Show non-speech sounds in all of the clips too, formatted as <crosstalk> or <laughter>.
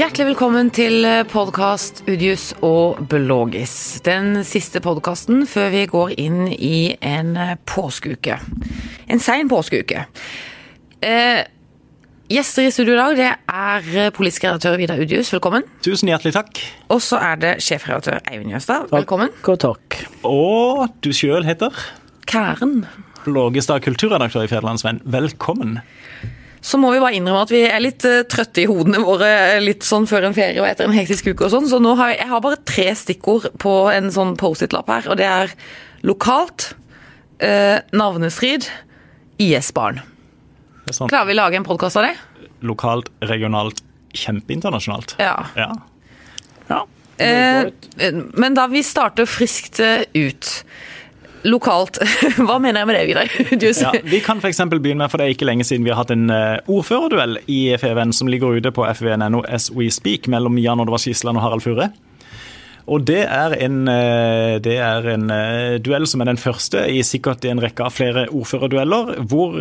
Hjertelig velkommen til podkast Udius og Blågis. Den siste podkasten før vi går inn i en påskeuke. En sein påskeuke. Eh, gjester i studio i dag det er politisk redaktør Vidar Udius, velkommen. Tusen hjertelig takk. Og så er det sjefredaktør Eivind Jøstad, velkommen. Takk og takk. Og du sjøl heter? Kæren. Blågestad, kulturredaktør i Federlandsvenn. Velkommen. Så må vi bare innrømme at vi er litt uh, trøtte i hodene våre litt sånn før en ferie og etter en hektisk uke og sånn, så nå har jeg, jeg har bare tre stikkord på en sånn Post-It-lapp her, og det er lokalt, uh, navnestrid, IS-barn. Sånn. Klarer vi å lage en podkast av det? Lokalt, regionalt, kjempeinternasjonalt. Ja. ja. Ja. Eh, men da vi starter friskt ut lokalt. <laughs> Hva mener jeg med det, Vidar? <laughs> Ja, vi kan f.eks. begynne med, for det er ikke lenge siden vi har hatt en uh, ordførerduell i FVN som ligger ute på fvn.no as we speak, mellom Jan Oddvar Skisland og Harald Fure. Og det er en, uh, det er en uh, duell som er den første i sikkert en rekke av flere ordførerdueller, hvor,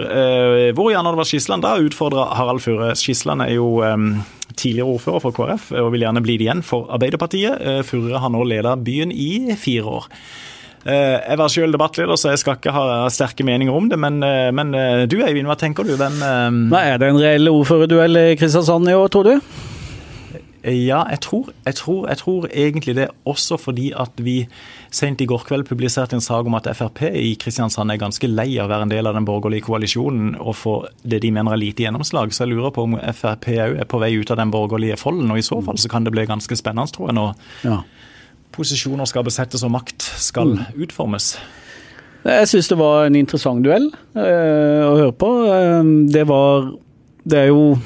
hvor Jan Oddvar Skisland da utfordrer Harald Fure. Skisland er jo tidligere ordfører for KrF og vil gjerne bli det igjen for Arbeiderpartiet. Fure har nå ledet byen i fire år. Jeg var selv debattleder, så jeg skal ikke ha sterke meninger om det. Men, men du Eivind, hva tenker du? Hvem Nei, Er det en reell ordførerduell i Kristiansand i år, tror du? Ja, jeg tror, jeg, tror, jeg tror, egentlig det. Også fordi at vi sent i går kveld publiserte en sak om at Frp i Kristiansand er ganske lei av å være en del av den borgerlige koalisjonen og få det de mener er lite gjennomslag. Så jeg lurer på om Frp òg er på vei ut av den borgerlige folden. Og i så fall så kan det bli ganske spennende, tror jeg. nå. ja posisjoner skal besettes og makt skal mm. utformes? Jeg syns det var en interessant duell eh, å høre på. Eh, det var Det er jo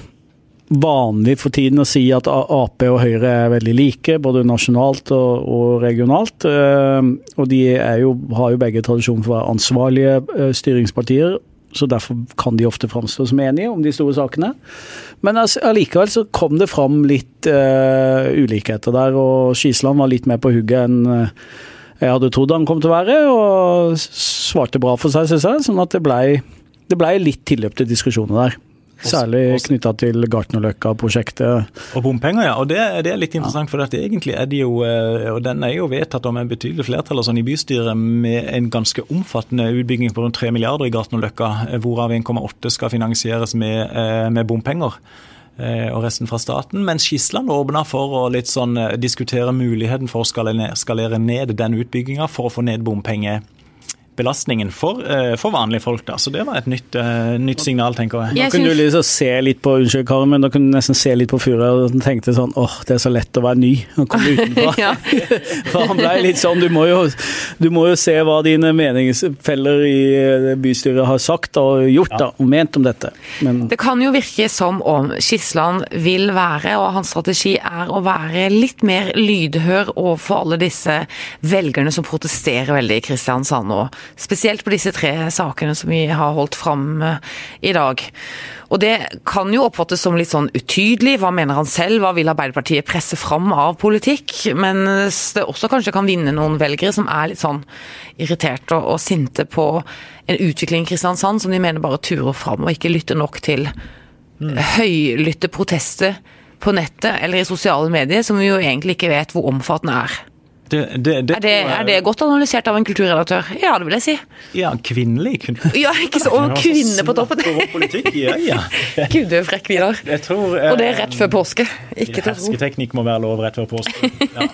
vanlig for tiden å si at Ap og Høyre er veldig like, både nasjonalt og, og regionalt. Eh, og de jo, har jo begge tradisjon for å være ansvarlige eh, styringspartier så derfor kan de ofte framstå som enige om de store sakene. Men allikevel så kom det fram litt uh, ulikheter der, og Skisland var litt mer på hugget enn uh, jeg hadde trodd han kom til å være, og svarte bra for seg, syns jeg. Sånn at det blei ble litt tilløp til diskusjoner der. Særlig knytta til Gartnerløkka-prosjektet. Og bompenger, ja. Og det, det er litt interessant, for dette egentlig er det jo eh, Og den er jo vedtatt om en betydelig flertall sånn i bystyret med en ganske omfattende utbygging på rundt 3 milliarder i Gartnerløkka, eh, hvorav 1,8 skal finansieres med, eh, med bompenger og resten fra staten. Mens Skisland åpna for å litt sånn diskutere muligheten for å skalere ned den utbygginga for å få ned bompenger belastningen for, uh, for, vanlige folk. da, så Det var et nytt, uh, nytt signal, tenker jeg. Da kunne du liksom se litt på unnskyld Karin, men da kunne du nesten se litt på Furre og tenkte sånn åh, det er så lett å være ny og komme utenfra. <laughs> <laughs> For han ble litt sånn, du må, jo, du må jo se hva dine meningsfeller i eh, bystyret har sagt og gjort da, og ment om dette. Men... Det kan jo virke som om Skisland vil være, og hans strategi er å være litt mer lydhør overfor alle disse velgerne som protesterer veldig i Kristiansand nå. Spesielt på disse tre sakene som vi har holdt fram eh, i dag. Og det kan jo oppfattes som litt sånn utydelig. Hva mener han selv? Hva vil Arbeiderpartiet presse fram av politikk? Men det også kanskje kan vinne noen velgere som er litt sånn irriterte og, og sinte på en utvikling i Kristiansand som de mener bare turer fram, og ikke lytter nok til mm. høylytte protester på nettet eller i sosiale medier, som vi jo egentlig ikke vet hvor omfattende er. Det, det, det, er, det, er, det, godt analysert av en kulturredaktør? Ja, det vil jeg si. Ja, kvinnelig kultur. <laughs> Ja, ikke så, og kvinne på toppen. ja, ja. <laughs> Gud, du er frekk, Vidar. Og det er rett før påske. Ikke til. Hersketeknikk må være lov rett før påske. Ja.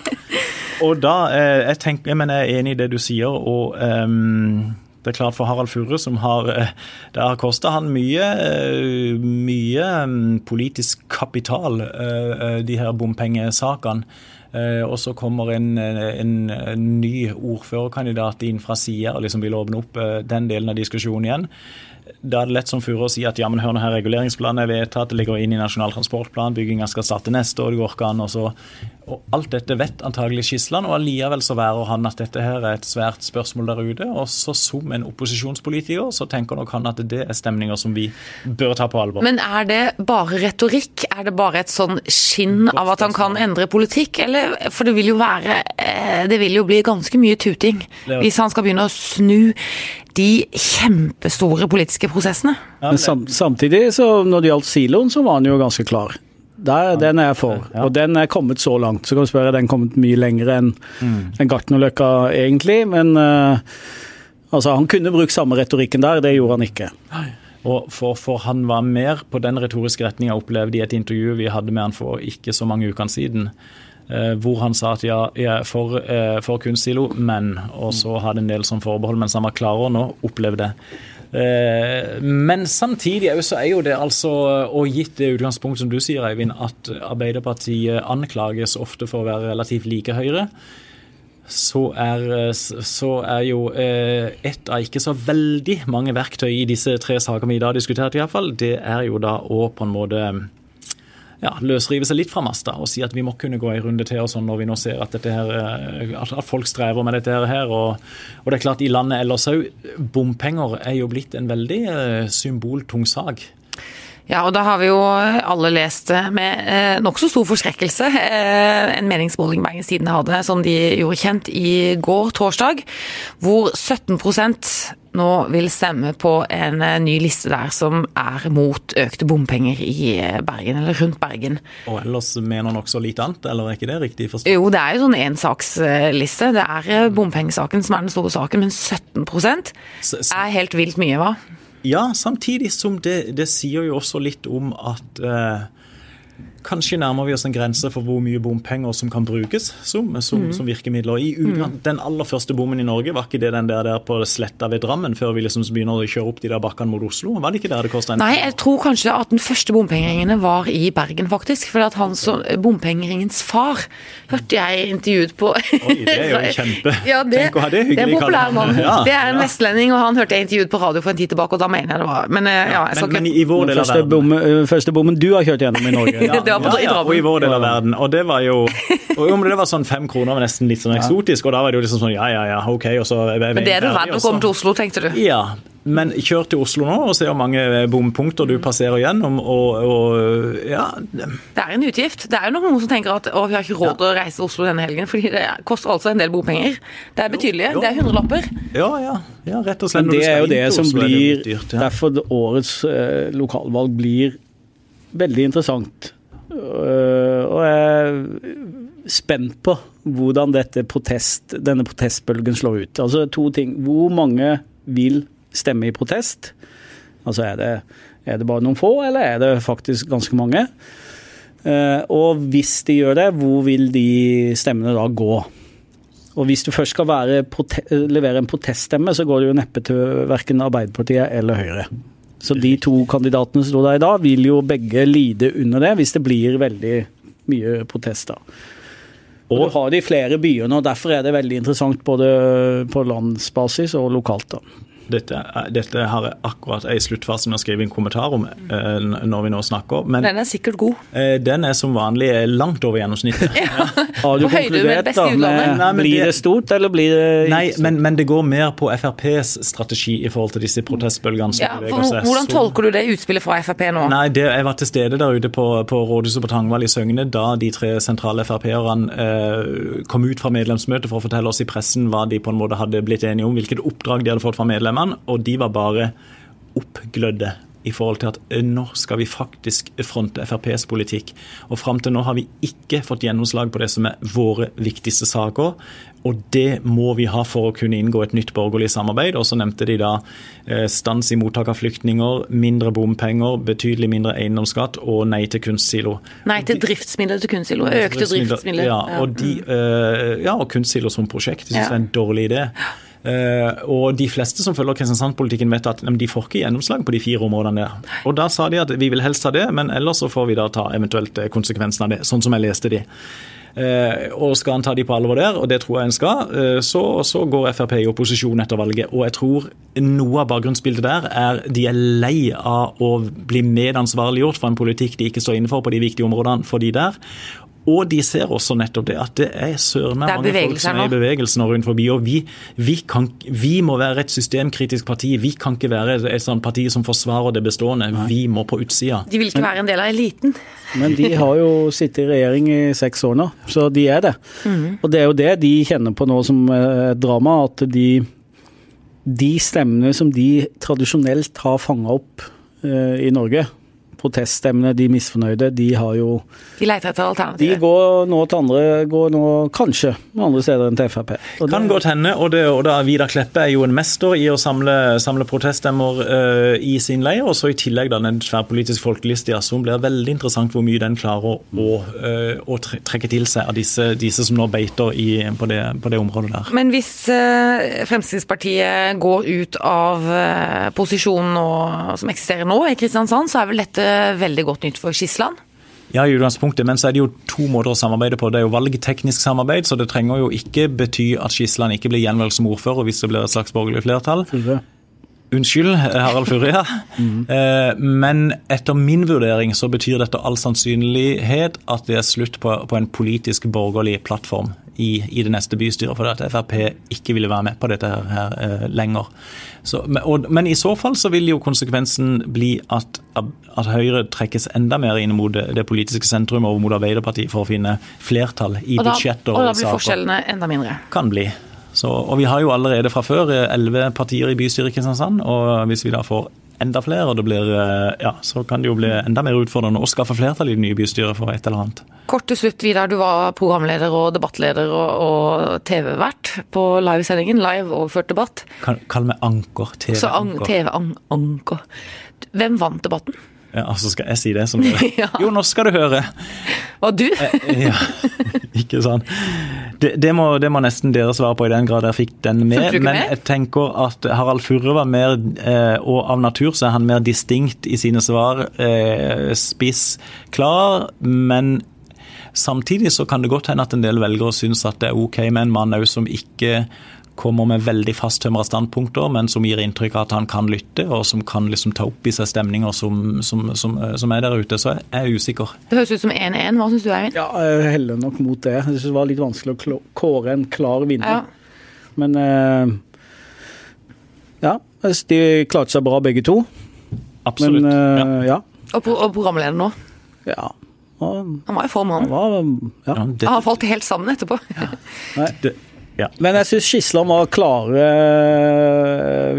Og da, eh, jeg, tenker, mener, jeg er enig i det du sier. og um, det er klart For Harald Furre, som har eh, Det har kosta han mye, eh, mye mm, politisk kapital, de her bompengesakene. Eh, og så kommer en, en, en ny ordførerkandidat inn fra sida og liksom vil åpne opp eh, den delen av diskusjonen igjen. Da er det lett som furu å si at ja, men hør nå her, reguleringsplanen er vedtatt, det ligger inn i Nasjonal transportplan, bygginga skal starte neste år, det går ikke an. Og, så, og alt dette vet antagelig Skisland, og allikevel så værer han at dette her er et svært spørsmål der ute. Og så som en opposisjonspolitiker så tenker nok han at det er stemninger som vi bør ta på alvor. Men er det bare retorikk? Er det bare et sånn skinn av at han kan endre politikk? Eller, for det vil jo være eh, Det vil jo bli ganske mye tuting hvis han skal begynne å snu de kjempestore politiske prosessene. Men sam samtidig, så når det gjaldt siloen, så var han jo ganske klar. Der, den er jeg for. Ja. Og den er kommet så langt. Så kan du spørre, den er kommet mye lenger enn Mm. En Gartnerløkka egentlig, men uh, altså, han kunne brukt samme retorikken der, det gjorde han ikke. Og for, for han var mer på den retoriske retninga opplevde i et intervju vi hadde med han for ikke så mange ukene siden. Eh, hvor han sa at ja, jeg er for, eh, for kunstsilo, men Og så hadde en del som forbehold, mens han var klar over nå, opplevde det. Eh, men samtidig så er jo det altså, og gitt det utgangspunktet som du sier, Eivind, at Arbeiderpartiet anklages ofte for å være relativt like Høyre så er, så er jo et av ikke så veldig mange verktøy i disse tre sakene vi i dag har i hvert fall, det er jo da å på en måte ja, løsrive seg litt fra masta og si at vi må kunne gå en runde til og sånn når vi nå ser at, her, eh, at folk strever med dette her. Og, og det er klart, i landet ellers òg, bompenger er jo blitt en veldig eh, symboltung sak. Ja, og da har vi jo alle lest med eh, nokså stor forskrekkelse. Eh, en meningsmåling Bergens Tidende hadde, som de gjorde kjent i går, torsdag, hvor 17 nå vil stemme på en eh, ny liste der som er mot økte bompenger i eh, Bergen, eller rundt Bergen. Og ellers mener han også litt annet, eller er ikke det riktig forstått? Jo, det er jo sånn ensaksliste. Det er eh, bompengesaken som er den store saken, men 17 Så- så- er helt vilt mye, hva? Ja, samtidig som det, det sier jo også litt om at eh, Kanskje nærmer vi oss en grense for hvor mye bompenger som kan brukes som, som, Mm. som virkemidler. I mm. Den aller første bommen i Norge, var ikke det den der, der på Sletta ved Drammen, før vi liksom begynner å kjøre opp de der bakkene mot Oslo? Var det ikke der det kosta en Nei, jeg tror kanskje at den første bompengeringene var i Bergen, faktisk. For at han som bompengeringens far hørte jeg intervjuet på Oi, det er jo <laughs> kjempe- ja, det, Tenk å ha det hyggelig Det er en populær mann. Ja, det er en ja. vestlending, og han hørte jeg intervjuet på radio for en tid tilbake, og da mener jeg det var Men eh, ja, jeg skal Men, men i, vår del av verden bommen, øh, første bommen du har kjørt gjennom i Norge. Ja, det var på- i Drammen. og i vår del av verden. Og det var jo <laughs> og jo, men det var sånn fem kroner var nesten litt sånn eksotisk, og da var det jo liksom sånn ja, ja, ja, OK, og så er vi Men det er du redd å komme til Oslo, tenkte du? Ja, men kjør til Oslo nå og se hvor mange bompunkter du passerer gjennom, og, og ja Det er en utgift. Det er jo noen som tenker at å, vi har ikke råd til å reise til Oslo denne helgen, fordi det koster altså en del bompenger. Det er betydelige. jo. Det er hundrelapper. Ja, ja, ja rett og slett. Men det er jo det som Oslo, blir det dyrt, ja. Derfor årets eh, lokalvalg blir veldig interessant. Øh, og jeg er spent på hvordan protest, denne protestbølgen slår ut. Altså to ting. Hvor mange vil stemme i protest? Altså er det, er det bare noen få, eller er det faktisk ganske mange? Eh, og hvis de gjør det, hvor vil de stemmene da gå? Og hvis du først skal være, levere en proteststemme, så går det jo neppe til verken Arbeiderpartiet eller Høyre. Så de to kandidatene som står der i dag, vil jo begge lide under det, hvis det blir veldig mye protester. Og du har det i flere byer nå, derfor er det veldig interessant både på landsbasis og lokalt. da. Dette, dette har jeg akkurat en sluttfasen med å skrive en kommentar om eh, når vi nå snakker. Men Den er sikkert god. eh, den er som vanlig eh, langt over gjennomsnittet. <laughs> Har du På høyde med konkludert beste da med Nei, men Blir det- det stort, eller blir det Nei, men, men det går mer på FrPs strategi i forhold til disse protestbølgene som Ja, beveger for, seg. hvordan Så- tolker du det utspillet fra Frp nå? Nei, det, Jeg var til stede der ute på, på rådhuset på Tangvall i Søgne da de tre sentrale Frp-erne eh, kom ut fra medlemsmøtet for å fortelle oss i pressen hva de på en måte hadde blitt enige om, hvilket oppdrag de hadde fått fra medlemmene, og de var bare oppglødde i forhold til at nå skal vi faktisk fronte FrPs politikk. Og fram til nå har vi ikke fått gjennomslag på det som er våre viktigste saker. Og det må vi ha for å kunne inngå et nytt borgerlig samarbeid. Og så nevnte de da stans i mottak av flyktninger, mindre bompenger, betydelig mindre eiendomsskatt og nei til kunstsilo. Nei til driftsmidler til kunstsilo. Økte driftsmidler. Ja, og, de, ja, og kunstsilo som prosjekt. De syns Ja. det er en dårlig idé. Eh, og de fleste som følger Kristiansand-politikken vet at de får ikke gjennomslag på de fire områdene der. Og da sa de at vi vil helst ha det, men ellers så får vi da ta eventuelt eh, konsekvensen av det, sånn som jeg leste de. Eh, og skal han ta de på alvor der, og det tror jeg han skal, så, så går Frp i opposisjon etter valget. Og jeg tror noe av bakgrunnsbildet der er de er lei av å bli medansvarliggjort for en politikk de ikke står inne for på de viktige områdene for de der. Og de ser også nettopp det, at det er søren meg mange folk som er i bevegelsen bevegelse rundt forbi. Og vi, vi, kan, vi må være et systemkritisk parti. Vi kan ikke være et, et sånt parti som forsvarer det bestående. Vi må på utsida. De vil ikke være en del av eliten. Men de har jo sittet i regjering i seks år nå, så de er det. Og det er jo det de kjenner på nå som eh, et drama, at de, de stemmene som de tradisjonelt har fanga opp eh, i Norge proteststemmene, de misfornøyde, de har jo De leter etter De går nå til andre Går nå kanskje andre steder enn til Frp. Og Kan det- godt hende, og, det, og da Vidar Kleppe er jo en mester i å samle, samle proteststemmer uh, i sin leir. Og så i tillegg da den tverrpolitiske i Assum blir veldig interessant hvor mye den klarer å, uh, å trekke til seg av disse, disse som nå beiter i, på, det, på det området der. Men hvis uh, Fremskrittspartiet går ut av posisjonen nå- som eksisterer nå i Kristiansand, så er vel dette veldig godt nytt for Skisland? Ja, i utgangspunktet, men så er det jo to måter å samarbeide på. Det er jo valgteknisk samarbeid, så det trenger jo ikke bety at Skisland ikke blir gjenvalgt som ordfører hvis det blir et slags borgerlig flertall. Furre. Unnskyld, Harald Furria. mm -hmm. Men etter min vurdering så betyr dette all sannsynlighet at det er slutt på, på en politisk borgerlig plattform i, i det neste bystyret, for at Frp ikke ville være med på dette her, her eh, lenger. Så, men, og, men i så fall så vil jo konsekvensen bli at, at Høyre trekkes enda mer inn mot det, politiske sentrum over mot Arbeiderpartiet for å finne flertall i Og saker. budsjetter og da blir forskjellene enda mindre. Kan bli. Så, og vi har jo allerede fra før eh, elleve partier i bystyret i Kristiansand. Og hvis vi da får enda flere, og det blir, eh, ja, så kan det jo bli enda mer utfordrende å skaffe flertall i det nye bystyret for et eller annet. Kort til slutt, Vidar. Du var programleder og debattleder og, og TV-vert på livesendingen. Live overført debatt. Kall, kall meg anker. TV-anker. TV-anker. Hvem vant debatten? Ja, altså skal jeg si det som det? <laughs> Ja. Jo, nå skal du høre. Og du? Ja, <laughs> ikke sant. Det, det, må, det må nesten dere svare på i den grad dere fikk den med. Men med? jeg tenker at Harald Furre var mer, eh, og av natur så er han mer distinkt i sine svar. Eh, spiss, klar, men samtidig så kan det godt hende at en del velgere syns at det er ok med en mann òg som ikke kommer med veldig fasttømra standpunkter, men som gir inntrykk av at han kan lytte, og som kan liksom ta opp i seg stemninger som, som, som, som er der ute. Så jeg er usikker. Det høres ut som 1-1. Hva syns du, Eivind? Ja, jeg heller nok mot det. Jeg synes det var litt vanskelig å kåre en klar vinner. Ja. Men eh, ja, de klarte seg bra begge to. Absolutt. Men ja. eh, ja. Og, pro og programleder nå. ja. Han var i form, han. ja. Ja, det, Han har falt helt sammen etterpå. <laughs> det, ja. Men jeg syns Skisland var klare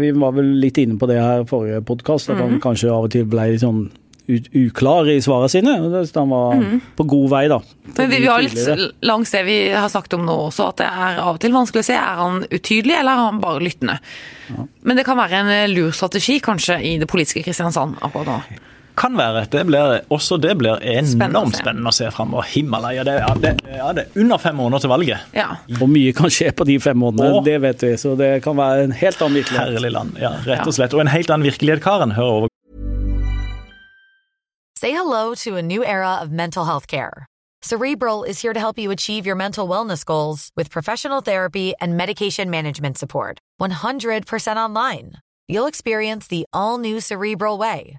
Vi var vel litt inne på det her i forrige podkast, at Mhm. han kanskje av og til ble litt sånn uklar i svarene sine. Så han var på god vei, da. Mhm. Men vi, vi har litt langs det vi har sagt om nå også, at det er av og til vanskelig å se. Er han utydelig, eller er han bare lyttende? Men det kan være en eh, lur strategi, kanskje, i det politiske Kristiansand akkurat nå. Kan være. Det blir, også det blir Spennende å enormt se. spennende å se framover. Himalaya. Det, ja, det, ja, det er under fem måneder til valget. Ja. Og mye kan skje på de fem månedene, det vet vi. Så det kan være en helt annen virkelighet. Herlig land. Ja, rett og slett. Og en helt annen virkelighet, Karen. Hør over. Say hello to a new era of mental health care. Cerebral is here to help you achieve your mental wellness goals with professional therapy and medication management support. 100% online. You'll experience the all new Cerebral Way,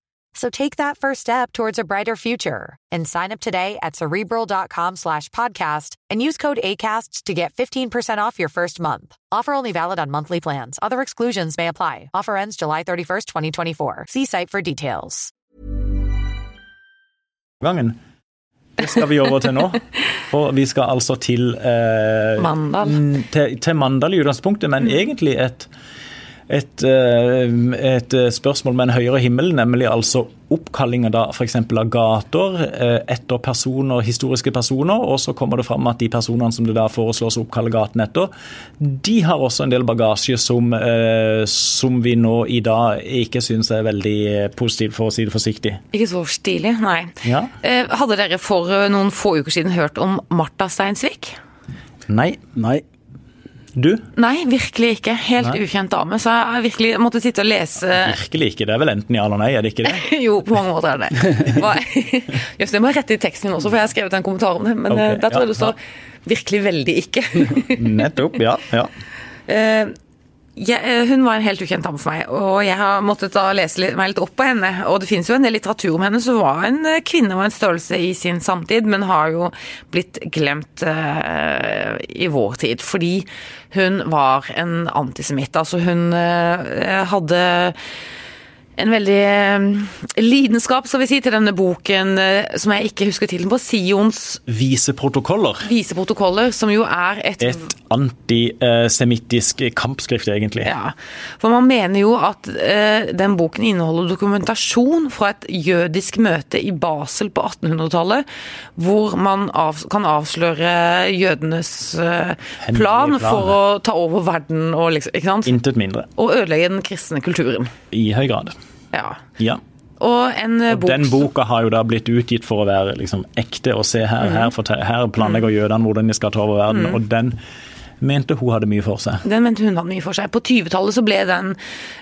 So take that first step towards a brighter future and sign up today at cerebral.com slash podcast and use code ACAST to get 15% off your first month. Offer only valid on monthly plans. Other exclusions may apply. Offer ends July 31st, 2024. See site for details. gangen. Det skal vi over til nå. <laughs> For vi skal altså til eh, Mandal. mm, Til, til Mandal i utgangspunktet, men egentlig et et, eh, et eh, spørsmål med en høyere himmel, nemlig altså oppkallinger da f.eks. av gater eh, etter personer, historiske personer, og så kommer det fram at de personene som det da foreslås å oppkalle gaten etter, de har også en del bagasje som, som vi nå i dag ikke syns er veldig positivt, for å si det forsiktig. Ikke så stilig, nei. Ja. Eh, Hadde dere for noen få uker siden hørt om Martha Steinsvik? Nei. Nei. Du? Nei, virkelig ikke. Helt Nei. ukjent dame. Så jeg virkelig måtte sitte og lese Virkelig ikke. Det er vel enten ja eller nei, er det ikke det? <laughs> Jo, på mange måter er det det. <laughs> <laughs> Jøss, det må jeg rette i teksten min også, for jeg har skrevet en kommentar om det. Men Ok, eh, der tror jeg ja, det står virkelig veldig ikke. Nettopp. Ja. ja. Eh, jeg, eh, hun var en helt ukjent dame for meg, og jeg har måttet da lese meg litt opp på henne. Og det finnes jo en del litteratur om henne som var en eh, kvinne og en størrelse i sin samtid, men har jo blitt glemt uh, i vår tid. Fordi hun var en antisemitt. Altså hun uh, hadde en veldig lidenskap, skal vi si, til denne boken eh, som jeg ikke husker tittelen på, Sions Viseprotokoller. Viseprotokoller, som jo er et Et antisemittisk kampskrift, egentlig. Ja, for man mener jo at eh, den boken inneholder dokumentasjon fra et jødisk møte i Basel på 1800-tallet, hvor man av, kan avsløre jødenes eh, plan for å ta over verden og liksom, ikke sant? Intet mindre. Og ødelegge den kristne kulturen. I høy grad. Ja. Ja. Og eh, Og bok den boka har jo da blitt utgitt for å være liksom ekte og se her, her, her planlegger jødene hvordan de skal ta over verden. Og den mente hun hadde mye for seg. Den mente hun hadde mye for seg. På 20-tallet så ble den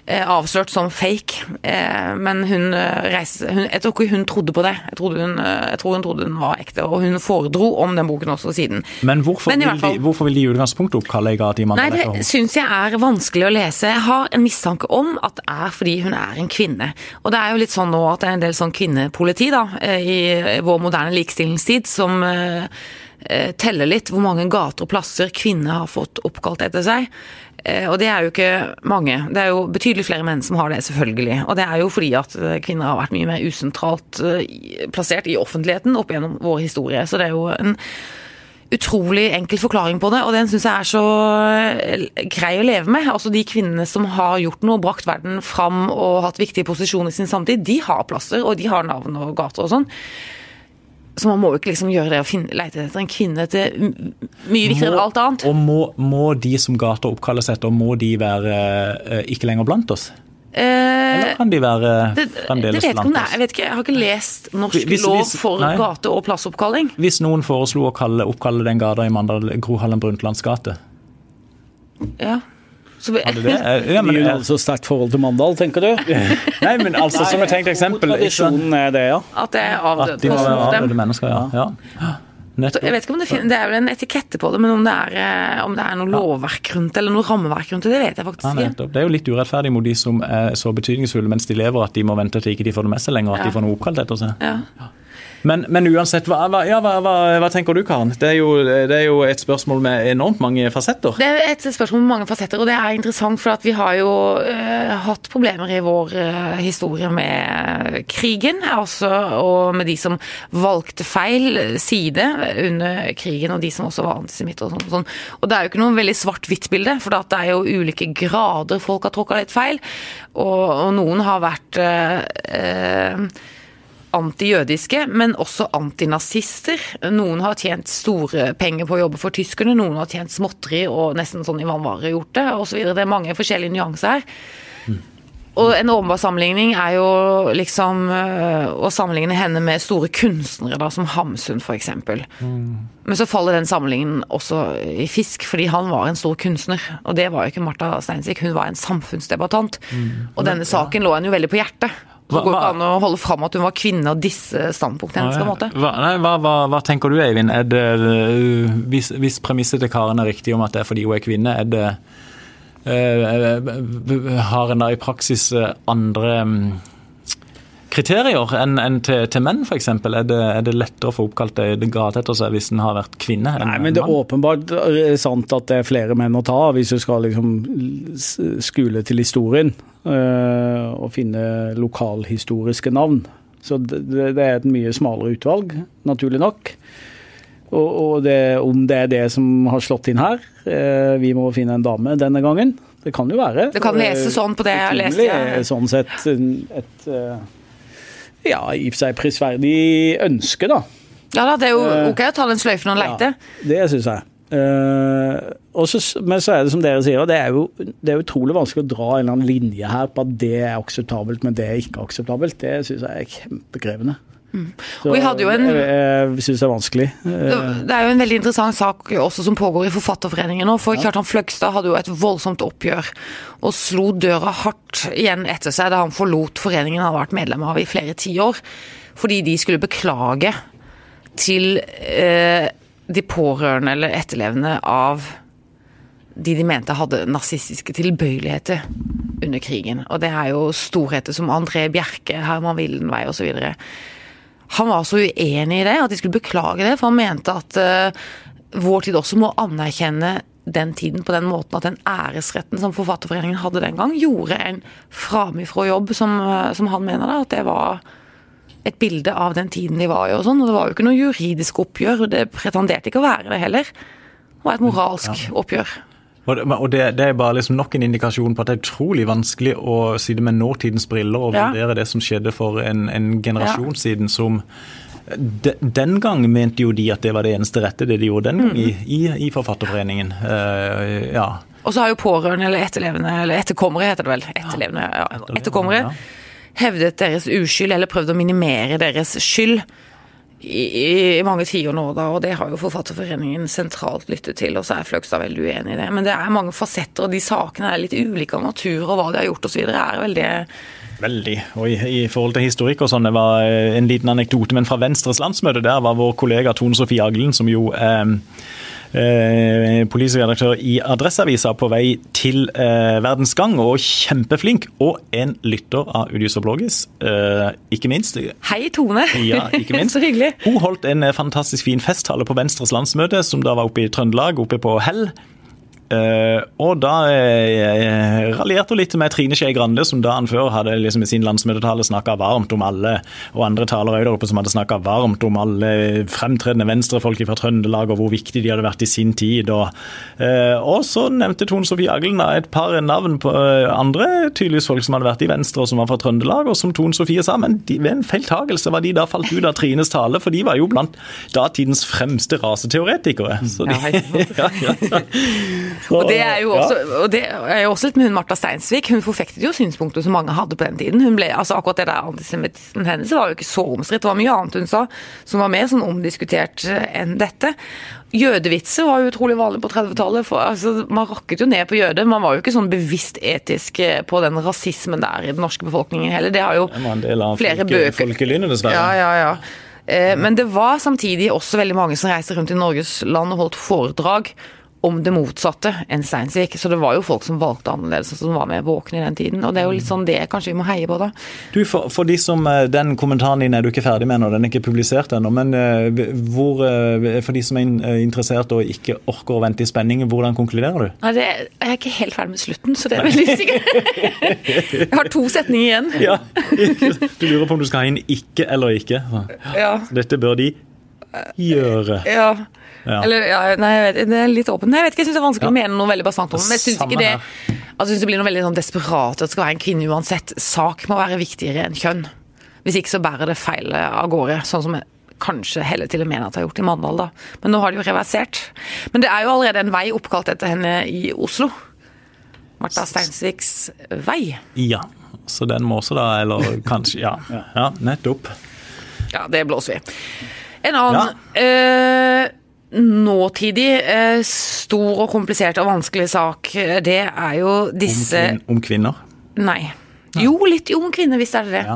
eh, avslørt som fake, eh, men hun eh, reiste hun, Jeg tror ikke hun trodde på det. Jeg, hun, eh, jeg tror hun trodde den var ekte, og hun foredro om den boken også siden. Men hvorfor, Men vil, fall- de, hvorfor vil de i utgangspunktet oppkalle til Nei, det syns jeg er vanskelig å lese. Jeg har en mistanke om at det er fordi hun er en kvinne. Og det er jo litt sånn nå at det er en del sånn kvinnepoliti da, eh, i vår moderne likestillingstid som eh, eh, teller litt hvor mange gater og plasser kvinner har fått oppkalt etter seg. Eh, Og det er jo ikke mange. Det er jo betydelig flere menn som har det, selvfølgelig. Og det er jo fordi at eh, kvinner har vært mye mer usentralt plassert i offentligheten opp gjennom vår historie. Så det er jo en utrolig enkel forklaring på det, og den syns jeg er så grei å leve med. Altså De kvinnene som har gjort noe, brakt verden fram og hatt viktige posisjoner i sin samtid, de har plasser, og de har navn og gater og sånn. Så man må jo ikke liksom gjøre det og finne, lete etter en kvinne til mye viktigere enn alt annet. Og må, må de som gata oppkalles etter, må de være uh, ikke lenger blant oss? Eh, Eller kan de være det, fremdeles blant oss? Jeg vet ikke, jeg har ikke lest norsk Hvis- lov hvis- for nei. gate- og plassoppkalling. Hvis noen foreslo å kalle, oppkalle den gata i Mandal Gro Harlem Brundtlands gate Ja. Så, vi- Hadde det? Ja, men, Mye eh, altså sterkt forhold til Mandal, tenker du? <laughs> nei, men altså, som et tenkt eksempel? Tradisjonen er det, ja. at det er At de avdøde mennesker, ja. ja. Nettopp. Jeg vet ikke om det, finner, det er vel en etikette på det, men om det er, eh, om det er noe lovverk rundt det, eller noe rammeverk rundt det, det vet jeg faktisk Ja, ikke. Det er jo litt urettferdig mot de som er så betydningsfulle mens de lever, at de må vente til ikke de får det med seg lenger, at Ja. de får noe oppkalt etter seg. Ja. Men, men uansett, hva, hva, ja, hva, hva, tenker du, Karen? Det er, jo, det er jo et spørsmål med enormt mange fasetter. Det er et spørsmål med mange fasetter, og det er interessant, for vi har jo uh, hatt problemer i vår uh, historie med krigen, altså, og med de som valgte feil side under krigen, og de som også var antisemitter og sånn. og sånn. Det er jo ikke noe veldig svart-hvitt-bilde, for at det er jo ulike grader folk har tråkka litt feil, og, og noen har vært uh, eh, antijødiske, men også antinazister. Noen har tjent store penger på å jobbe for tyskerne, noen har tjent småtteri og nesten sånn i vannvare gjort det, osv. Det er mange forskjellige nyanser her. Og en åpenbar sammenligning er jo liksom øh, å sammenligne henne med store kunstnere, da, som Hamsun f.eks. Men så faller den sammenligningen også i fisk, fordi han var en stor kunstner. Og det var jo ikke Martha Steinsvik, hun var en samfunnsdebattant. Og denne saken lå henne jo veldig på hjertet. Så går det ikke an å holde fram at hun var kvinne og disse standpunktene hennes, måte. Hva, nei, hva, hva, hva tenker du, Eivind? Er det, uh, hvis, hvis premisset til Karen er riktig om at det er fordi hun er kvinne, er det uh, Har en da i praksis andre um, kriterier enn enn til, til menn, f.eks.? Er, det- er det lettere å få oppkalt ei gate etter seg hvis en har vært kvinne? enn Nei, men det er mann? åpenbart eh, sant at det er flere menn å ta av, hvis du skal liksom skule til historien Øh, og finne lokalhistoriske navn. Så det, det er et mye smalere utvalg, naturlig nok. Og, og det, om det er det som har slått inn her, øh, vi må finne en dame denne gangen. Det kan jo være. Det kan lese sånn på det jeg har lest, ja. Sånn sett et, et ja, i og for seg prisverdig ønske, da. Ja da, det er jo Eh, ok å ta den sløyfen og leite. Ja, det syns jeg. Uh, også, men så er det som dere sier, det er jo det er utrolig vanskelig å dra en eller annen linje her på at det er akseptabelt, men det er ikke akseptabelt. Det syns jeg er kjempekrevende. Så Mm. Og vi hadde jo en- Jeg, jeg syns det er vanskelig. Det er jo en veldig interessant sak også som pågår i Forfatterforeningen nå. For Kjartan Fløgstad hadde jo et voldsomt oppgjør og slo døra hardt igjen etter seg da han forlot foreningen han hadde vært medlem av i flere tiår. Fordi de skulle beklage til eh, de pårørende eller etterlevende av de de mente hadde nazistiske tilbøyeligheter under krigen. Og det er jo storheter som André Bjerke, Herman Wildenvey osv. Han var så uenig i det at de skulle beklage det, for han mente at uh, vår tid også må anerkjenne den tiden på den måten at den æresretten som Forfatterforeningen hadde den gang, gjorde en framifrå jobb, som, uh, som han mener da, at det var et bilde av den tiden de var i og sånn. Og det var jo ikke noe juridisk oppgjør, det pretenderte ikke å være det heller. Det var et moralsk ja. oppgjør. Og det, det, er bare liksom nok en indikasjon på at det er utrolig vanskelig å sitte med nåtidens briller og vurdere det som skjedde for en, en generasjon ja. siden, som de, den gang mente jo de at det var det eneste rette, det de gjorde den gang mm. i, i, i, Forfatterforeningen. Uh, ja. Og så har jo pårørende, eller etterlevende, eller etterkommere heter det vel, etterlevende, ja, etterkommere, hevdet deres uskyld eller prøvd å minimere deres skyld i, i mange tiår nå, da, og det har jo Forfatterforeningen sentralt lyttet til, og så er Fløgstad veldig uenig i det. Men det er mange fasetter, og de sakene er litt ulike av natur, og hva de har gjort osv. er veldig Veldig. Og i, i, forhold til historikk og sånn, det var eh, en liten anekdote, men fra Venstres landsmøte der var vår kollega Tone Sofie Aglen, som jo eh, eh, politisk redaktør i Adresseavisa på vei til eh, Verdens Gang, og kjempeflink. Og en lytter av Udius og Blågis, eh, ikke minst. Hei, Tone. Ja, ikke minst. <laughs> Så hyggelig. Hun holdt en eh, fantastisk fin festtale på Venstres landsmøte, som da var oppe i Trøndelag, oppe på Hell. Uh, og da uh, raljerte hun litt med Trine Skei Grande, som da han før hadde liksom i sin landsmøtetale snakka varmt om alle, og andre talere der oppe som hadde snakka varmt om alle fremtredende venstrefolk fra Trøndelag, og hvor viktig de hadde vært i sin tid. Og, uh, og så nevnte Tone Sofie Aglen et par navn på andre tydeligvis folk som hadde vært i Venstre og som var fra Trøndelag, og som Tone Sofie sa, men de, ved en feiltagelse var de da falt ut av Trines tale, for de var jo blant datidens fremste raseteoretikere. Så de, <laughs> ja, ja, ja. <laughs> Og det er jo også, og det er jo også litt med hun Martha Steinsvik. Hun forfektet jo synspunkter som mange hadde på den tiden. Hun ble, altså Akkurat det der antisemittismen hennes var jo ikke så omstridt. Det var mye annet hun sa som var mer sånn omdiskutert eh, enn dette. Jødevitser var jo utrolig vanlig på 30-tallet. Altså, man rakket jo ned på jøder. Man var jo ikke sånn bevisst etisk eh, på den rasismen der i den norske befolkningen heller. Det har jo flere bøker Folkelynet, dessverre. Ja, ja, ja. Eh, men det var samtidig også veldig mange som reiste rundt i Norges land og holdt foredrag om det motsatte enn Steinsvik. Så det var jo folk som valgte annerledes, som var med våkne i den tiden. Og det er jo litt sånn det kanskje vi må heie på, da. Du, for, for de som, eh, Den kommentaren din er du ikke ferdig med nå, den er ikke publisert ennå. Men uh, hvor, uh, for de som er interessert og ikke orker å vente i spenning, hvordan konkluderer du? Nei, det, Jeg er ikke helt ferdig med slutten, så det er veldig sikkert. jeg har to setninger igjen. ja, Du lurer på om du skal ha inn ikke eller ikke. Ja. Dette bør de gjøre. Ja. Ja. Eller, ja, nei, jeg vet, det er litt åpent. Jeg vet ikke, jeg syns det er vanskelig ja. å mene noe veldig bastant om. Men jeg syns ikke det altså, synes det blir noe veldig sånn desperat at det skal være en kvinne uansett. Sak må være viktigere enn kjønn. Hvis ikke så bærer det feil av gårde. Sånn som jeg kanskje heller til og med at det har gjort i Mandal, da. Men nå har de jo reversert. Men det er jo allerede en vei oppkalt etter henne i Oslo. Martha Steinsviks vei. Ja. Så den må også da, eller kanskje Ja, <laughs> ja nettopp. Ja, det blåser vi. En annen ja. øh, nåtidig, eh, stor og komplisert og vanskelig sak, eh, det er jo disse Om, om kvinner? Nei. Jo, litt om kvinner, hvis det er det. Ja.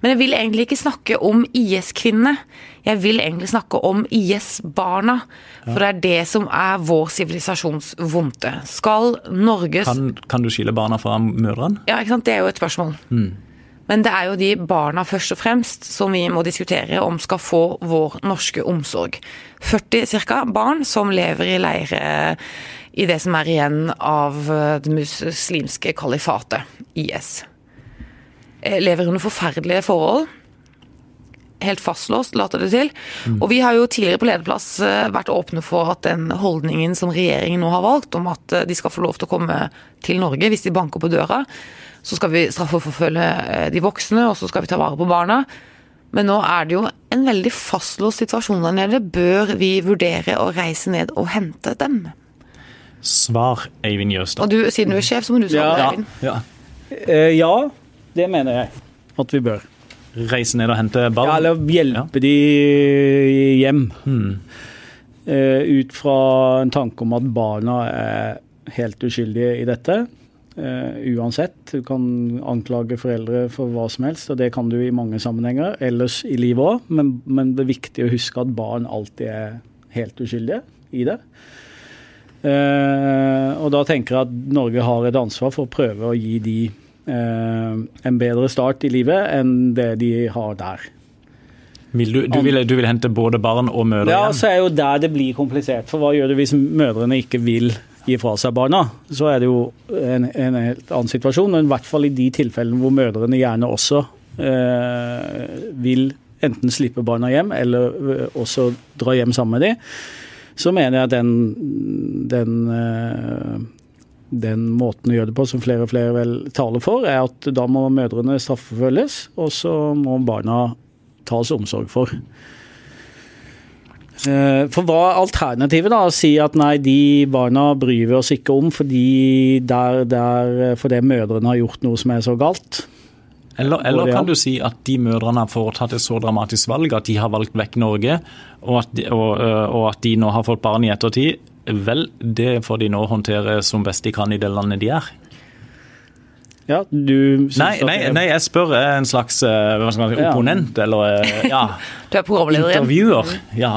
Men jeg vil egentlig ikke snakke om IS-kvinnene. Jeg vil egentlig snakke om IS-barna. For det er det som er vår sivilisasjons vondte. Skal Norges kan, kan, du skille barna fra mødrene? Ja, ikke sant. Det er jo et spørsmål. Mm. Men det er jo de barna først og fremst som vi må diskutere om skal få vår norske omsorg. 40 ca. barn som lever i leire i det som er igjen av det muslimske kalifatet, IS. Eh, lever under forferdelige forhold. Helt fastlåst, later det til. Mm. Og vi har jo tidligere på lederplass eh, vært åpne for at den holdningen som regjeringen nå har valgt, om at eh, de skal få lov til å komme til Norge hvis de banker på døra, så skal vi straffeforfølge eh, de voksne, og så skal vi ta vare på barna. Men nå er det jo en veldig fastlåst situasjon der nede. Bør vi vurdere å reise ned og hente dem? Svar, Eivind Jøstad. Og du, siden du er sjef, så må du svare, ja, Eivind. Ja. Uh, ja, det mener jeg at vi bør. Reise ned og hente barn? Ja, eller hjelpe ja. de hjem. Hmm. Uh, ut fra en tanke om at barna er helt uskyldige i dette. Uh, uansett. Du kan anklage foreldre for hva som helst, og det kan du i mange sammenhenger. Ellers i livet òg, men, men, det er viktig å huske at barn alltid er helt uskyldige i det. Uh, og da tenker jeg at Norge har et ansvar for å prøve å gi de uh, en bedre start i livet enn det de har der. Vil du, du, vil, du vil hente både barn og mødre Ja, hjem? så er jo der det blir komplisert. For hva gjør du hvis mødrene ikke vil gi fra seg barna? Så er det jo en, en helt annen situasjon. Men i hvert fall i de tilfellene hvor mødrene gjerne også eh, vil enten slippe barna hjem, eller eh, også dra hjem sammen med dem, så mener jeg at den, den eh, den måten å gjøre det på, som flere og flere vel taler for, er at da må mødrene straffeforfølges, og så må barna tas omsorg for. Eh, For hva er alternativet? da? Å si at nei, de barna bryr vi oss ikke om fordi, der, der, fordi mødrene har gjort noe som er så galt. Eller, eller kan du si at de mødrene har foretatt et så dramatisk valg at de har valgt vekk Norge, og at de, og, øh, og at de nå har fått barn i ettertid? Vel, det får de nå håndtere som best de kan i det landet de er. Ja, du Nei, nei, nei jeg spør jeg en slags hva skal man si, Ja. opponent, eller øh, ja, <laughs> Du er programleder igjen. intervjuer. Ja.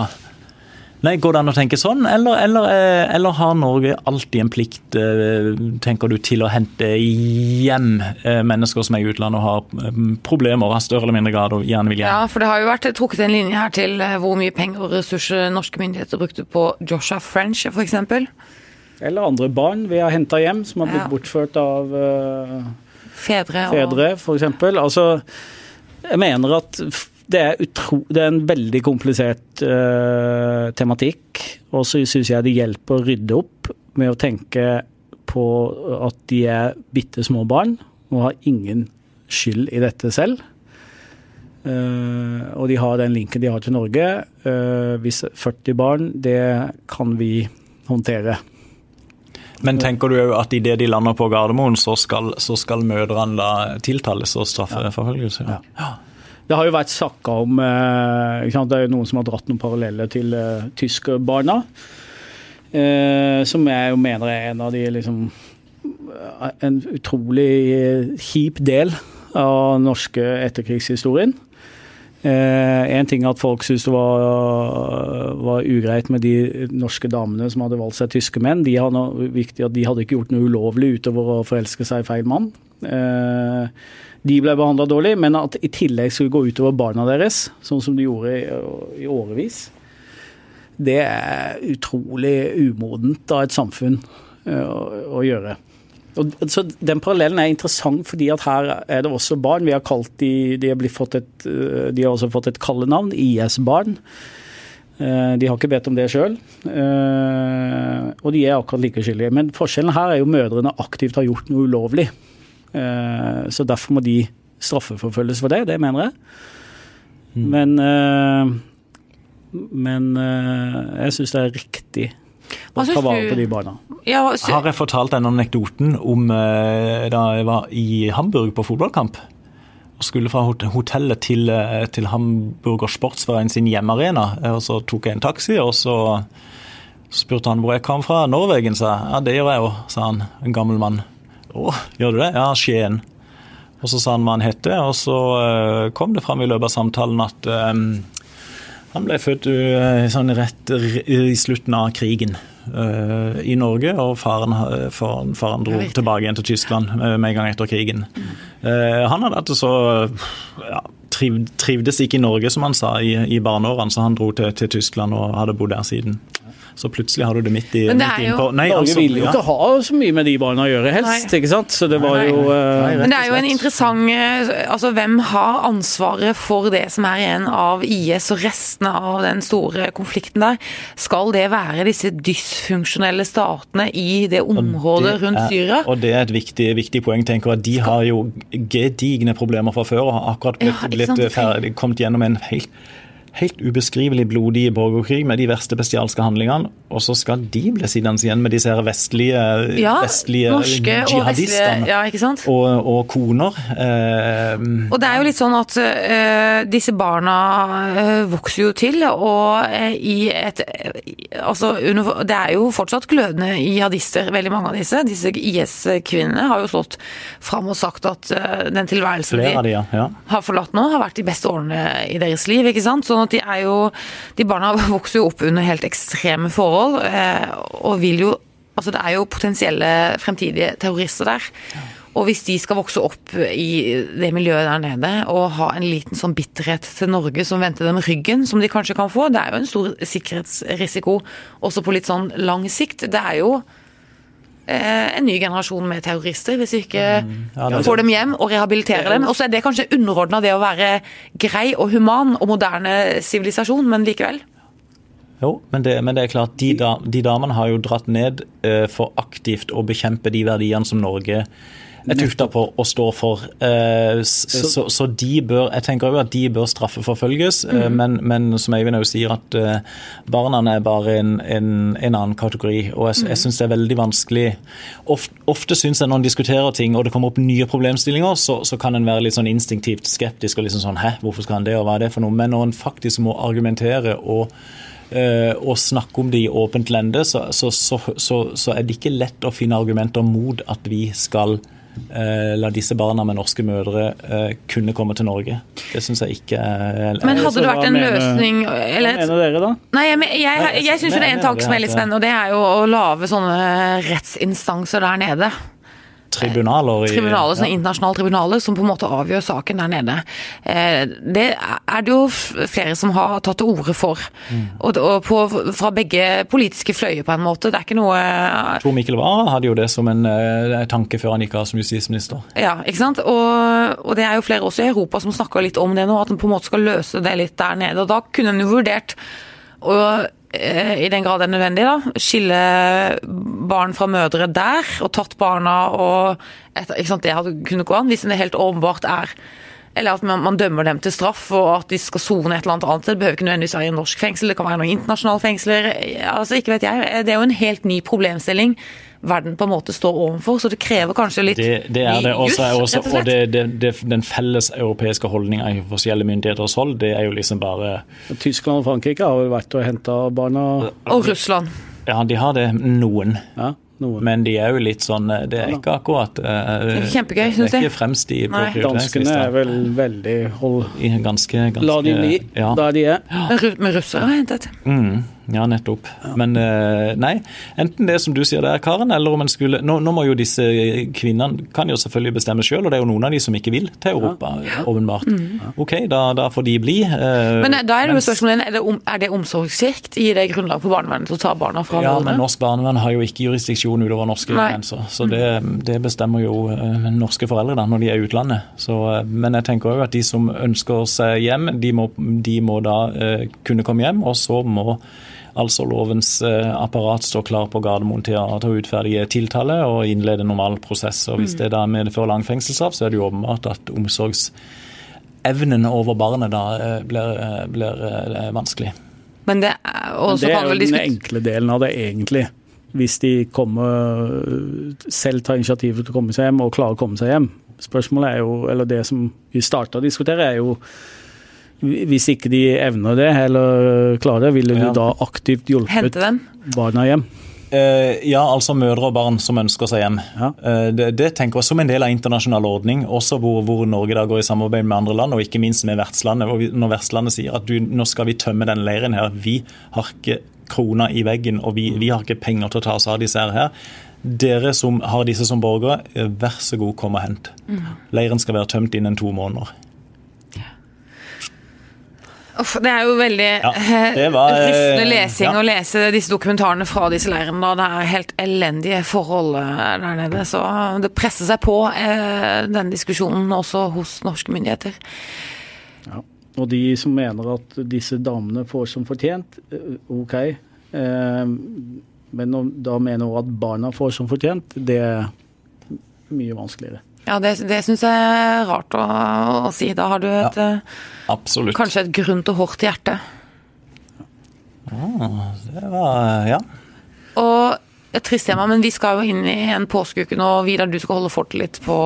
Nei, Går det an å tenke sånn, eller, eller, eh, eller har Norge alltid en plikt, eh, tenker du, til å hente hjem eh, mennesker som er i utlandet og har problemer av større eller mindre grad og gjerne vil hjem? Ja, for det har jo vært trukket en linje her til hvor mye penger og ressurser norske myndigheter brukte på Joshua French f.eks. Eller andre barn vi har henta hjem, som har blitt Ja. bortført av uh, Fedre og fedre, f.eks. Altså, jeg mener at det er, utro, det er en veldig komplisert uh, tematikk, og så syns jeg det hjelper å rydde opp med å tenke på at de er bitte små barn og har ingen skyld i dette selv. Uh, og de har den linken de har til Norge. Uh, hvis 40 barn, det kan vi håndtere. Men tenker du òg at idet de lander på Gardermoen, så skal, så skal mødrene tiltales og straffeforfølges? Ja. Ja. Det har jo vært snakka om eh? Det er jo noen som har dratt noen paralleller til uh, tyskerbarna. Uh, som jeg jo mener er en av de liksom eh, En utrolig eh, kjip del av norske etterkrigshistorien. Eh, en ting at folk syntes det var, var ugreit med de norske damene som hadde valgt seg tyske menn. De hadde, viktig de hadde ikke gjort noe ulovlig utover å forelske seg i feil mann. Eh, de ble behandla dårlig, men at i tillegg skulle gå utover barna deres, sånn som de gjorde i, årevis, det er utrolig umodent av et samfunn eh, å, å gjøre. Og, så Den parallellen er interessant fordi at her er det også barn. Vi har kalt de, de, har, fått et, eh, de har også fått et kallenavn, IS-barn. Eh, De har ikke bedt om det sjøl, og de er akkurat like skyldige. Men forskjellen her er jo mødrene aktivt har gjort noe ulovlig. Eh, Så derfor må de straffeforfølges for det, det mener jeg. Men, eh, men eh, jeg syns det er riktig å ta synes vare på de barna. Ja, så, Har jeg fortalt denne anekdoten om da jeg var i Hamburg på fotballkamp? Og skulle fra hotellet til, til Hamburger Sportsverein sin hjemmearena. Og så tok jeg en taxi, og så spurte han hvor jeg kom fra. Norvegen, sa jeg. Ja, det gjør jeg jo, sa han. En gammel mann. Å, gjør du det? Ja, Skien. Og så sa han hva han het, og så eh, kom det fram i løpet av samtalen at um, han ble født uh, sånn rett i slutten av krigen uh, i Norge, og faren, faren, faren dro tilbake igjen til Tyskland uh, med en gang etter krigen. Han hadde hatt det så ja, triv, trivdes ikke i Norge, som han sa, i, i barneårene, så han dro til, til Tyskland og hadde bodd der siden. Så plutselig har du det midt, i, Men det midt er jo- innpå. Nei, Norge altså, ville jo ja. ikke ha så mye med de barna å gjøre, helst. Nei. ikke sant? Så det var Nei. jo nei, Men det er jo en interessant eh, Altså, hvem har ansvaret for det som er igjen av IS og restene av den store konflikten der? Skal det være disse dysfunksjonelle statene i det området Det rundt er- Syria? Og det er et viktig, viktig poeng. tenker jeg. De har jo gedigne problemer fra før og har akkurat blitt, Ja, blitt ferdig, kommet gjennom en helt, helt ubeskrivelig blodig borgerkrig med de verste bestialske handlingene. Og så skal de bli sittende igjen med disse her vestlige, Ja, vestlige norske og vestlige Ja, og, og koner. Eh, Og det er jo litt sånn at eh, disse barna eh, vokser jo til, og eh, i et Altså, det er jo fortsatt glødende jihadister, veldig mange av disse. Disse IS-kvinnene har jo stått fram og sagt at eh, den tilværelsen flere de de, ja. har forlatt nå, har vært de beste årene i deres liv. ikke sant? Sånn at de er jo De barna <laughs> vokser jo opp under helt ekstreme forhold, eh, og vil jo Altså det er jo potensielle fremtidige terrorister der. Og hvis de skal vokse opp i det miljøet der nede og ha en liten sånn bitterhet til Norge som venter dem ryggen, som de kanskje kan få, det er jo en stor sikkerhetsrisiko også på litt sånn lang sikt. Det er jo en ny generasjon med terrorister, hvis vi ikke Mm. Ja, det får dem hjem og rehabiliterer dem. Og så er det kanskje underordna det å være grei og human og moderne sivilisasjon, men likevel. Jo, men det, men det er klart, de, de damene har jo dratt ned eh, for aktivt å bekjempe de verdiene som Norge tufta på og står for. Eh, s- så, så de bør Jeg tenker jo at de bør straffeforfølges, eh, men, men som Eivind også sier, at eh, barna er bare en, en, en annen kategori. Og jeg, jeg syns det er veldig vanskelig Ofte, ofte syns jeg når en diskuterer ting og det kommer opp nye problemstillinger, så, så kan en være litt sånn instinktivt skeptisk og liksom sånn Hæ, hvorfor skal han det, og hva er det for noe? Men når en faktisk må argumentere og og snakke om det i åpent lende, så, så, så, så, så er det ikke lett å finne argumenter mot at vi skal la disse barna med norske mødre eh, kunne komme til Norge. Det syns jeg ikke er Men hadde det vært en mener- løsning eller Hva mener dere, da? Nei, jeg, men- jeg, jeg, jeg syns det er en tak tanke som er litt spennende, og det er jo å lage sånne rettsinstanser der nede. Tribunaler i Tribunaler, sånne ja. internasjonale tribunaler som på en måte avgjør saken der nede. Eh, Det er det jo flere som har tatt til orde for. Mm. Og, på, fra begge politiske fløyer, på en måte. Det er ikke noe Tor Mikkel Wara hadde jo det som en eh, tanke før han gikk av som justisminister. Ja, ikke sant. Og, og det er jo flere også i Europa som snakker litt om det nå, at en på en måte skal løse det litt der nede. Og da kunne en jo vurdert å eh, i den grad det er nødvendig, da, skille barn fra mødre der, og tatt barna og et, ikke sant, Det kunnet gå an, hvis det helt åpenbart er eller at man, man dømmer dem til straff, og at de skal sone et eller annet annet. Det behøver ikke nødvendigvis være i norsk fengsel, det kan være noen internasjonale fengsler. altså Ikke vet jeg. Det er jo en helt ny problemstilling verden på en måte står overfor, så det krever kanskje litt Det, det er det. Også, er også, og det, det, det, den felles europeiske holdninga i forskjellige myndigheters hold, det er jo liksom bare Tyskland og Frankrike har vel vært og henta barna Og Russland. Ja, de har det, noen. Ja, noen. Men de er jo litt sånn Det er ikke akkurat uh, Det er kjempegøy, synes Det er jeg. ikke fremst i på Danskene er vel veldig hold, I Ganske, ganske La de bli Ja. der de er. Ja. Med russere har hentet. Mm, ja, nettopp. Men eh, nei, enten det som du sier der, Karen, eller om en skulle nå, nå må jo disse kvinnene kan jo selvfølgelig bestemme sjøl, og det er jo noen av de som ikke vil til Europa, åpenbart. OK, da, da får de bli. eh, Men eh, da er det jo spørsmålet er det, om, er det omsorgssvikt? Gir det grunnlag for barnevernet til å ta barna fra Ja, men norsk barnevern har jo ikke jurisdiksjon utover norske grenser. Så det, det bestemmer jo eh, norske foreldre da, når de er i utlandet. Så, eh, men jeg tenker jo at de som ønsker seg hjem, de må, de må da eh, kunne komme hjem. Og så må altså lovens eh, apparat står klar på Gardermoen til å, til utferdige tiltale og innlede normal prosess. Og hvis det da medfører lang fengselsstraff, så er det jo åpenbart at omsorgsevnen over barnet da eh, blir, eh, blir vanskelig. Men det er, Men det er kan jo den enkle delen av det, egentlig. Hvis de kommer selv tar initiativet til å komme seg hjem, og klarer å komme seg hjem. Spørsmålet er jo, eller det som vi starta å diskutere, er jo hvis ikke de evner det, eller klarer det, ville Ja. du da aktivt hjulpet barna hjem? Eh, ja, altså mødre og barn som ønsker seg hjem. Ja. Eh, det, det tenker jeg som en del av internasjonal ordning, også hvor, hvor Norge da går i samarbeid med andre land, og ikke minst med vertslandet. Vi, når vertslandet sier at du, nå skal vi tømme den leiren her, vi har ikke kroner i veggen, og vi, vi har ikke penger til å ta oss av disse her. Dere som har disse som borgere, eh, vær så god, kom og hent. Leiren skal være tømt innen to måneder. Uff, det er jo veldig Ja, eh, var, eh, rystende lesing ja. å lese disse dokumentarene fra disse leirene. da. Det er helt elendige forhold eh, der nede. Så det presser seg på, den diskusjonen, også hos norske myndigheter. Ja. Og de som mener at disse damene får som fortjent, OK. Men da mener hun at barna får som fortjent, det er mye vanskeligere. Ja, det, det syns jeg er rart å, å si. Da har du et, ja, kanskje et grunt og hardt hjerte. Det var, ja. Og et trist tema, men vi skal jo inn i en påskeuke nå. Vidar, du skal holde fortet litt på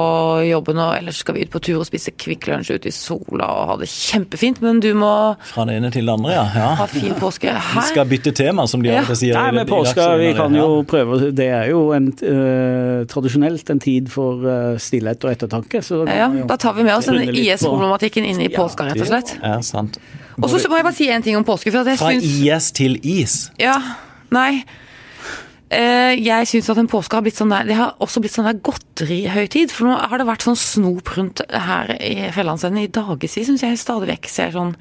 jobben, og ellers skal vi ut på tur og spise Kvikk Lunsj ute i sola og ha det kjempefint. Men du må Fra det ene til det andre, ja. ja. ha fin påske. Vi skal bytte tema, som de Ja. til sier. Nei, men med i vi kan jo prøve Det er jo en, eh, tradisjonelt en tid for eh, stillhet og ettertanke. Så da ja, da tar vi med oss denne IS-problematikken inn i påska, rett og slett. Ja, sant. Og så må jeg bare si en ting om påske. For at jeg Fra synes... IS til is. Ja, nei. Eh, jeg syns at en påske har blitt sånn der Det har også blitt sånn der godterihøytid. For nå har det vært sånn snop rundt her i Fjellandsenden i dagevis, syns jeg stadig vekk ser sånn.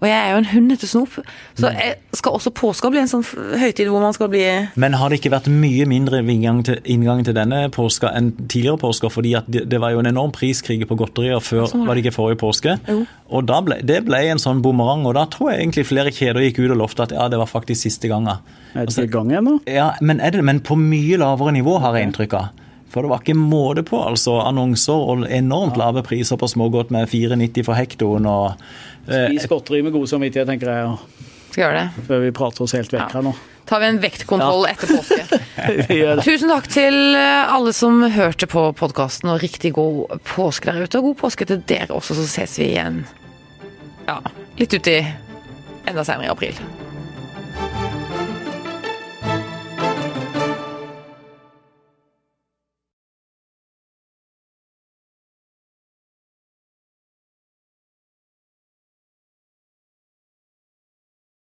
Og jeg er jo en hund etter snop, så Mm. jeg, skal også påska bli en sånn høytid hvor man skal bli Men har det ikke vært mye mindre inngang til, inngang til denne påska enn tidligere påsker? Fordi det, det var jo en enorm priskrig på godterier før, Sånn var det. det ikke forrige påske? Jo. Og da ble, det ble en sånn bumerang, og da tror jeg egentlig flere kjeder gikk ut og lovte at ja, det var faktisk siste gangen. Er det ikke i gang ennå? Ja, men, er det, men på mye lavere nivå, har jeg inntrykk av. For det var ikke måte på, altså. Annonser og enormt lave priser på smågodt med 4,90 for hektoen og eh, Spis godteri med god samvittighet, tenker jeg, ja. Skal gjøre det. før vi prater oss helt vekk Ja. her nå. Tar vi en vektkontroll etter påske. <laughs> Tusen takk til eh, alle som hørte på podkasten, og riktig god påske der ute. Og god påske til dere også, så ses vi igjen ja, litt uti enda senere i april.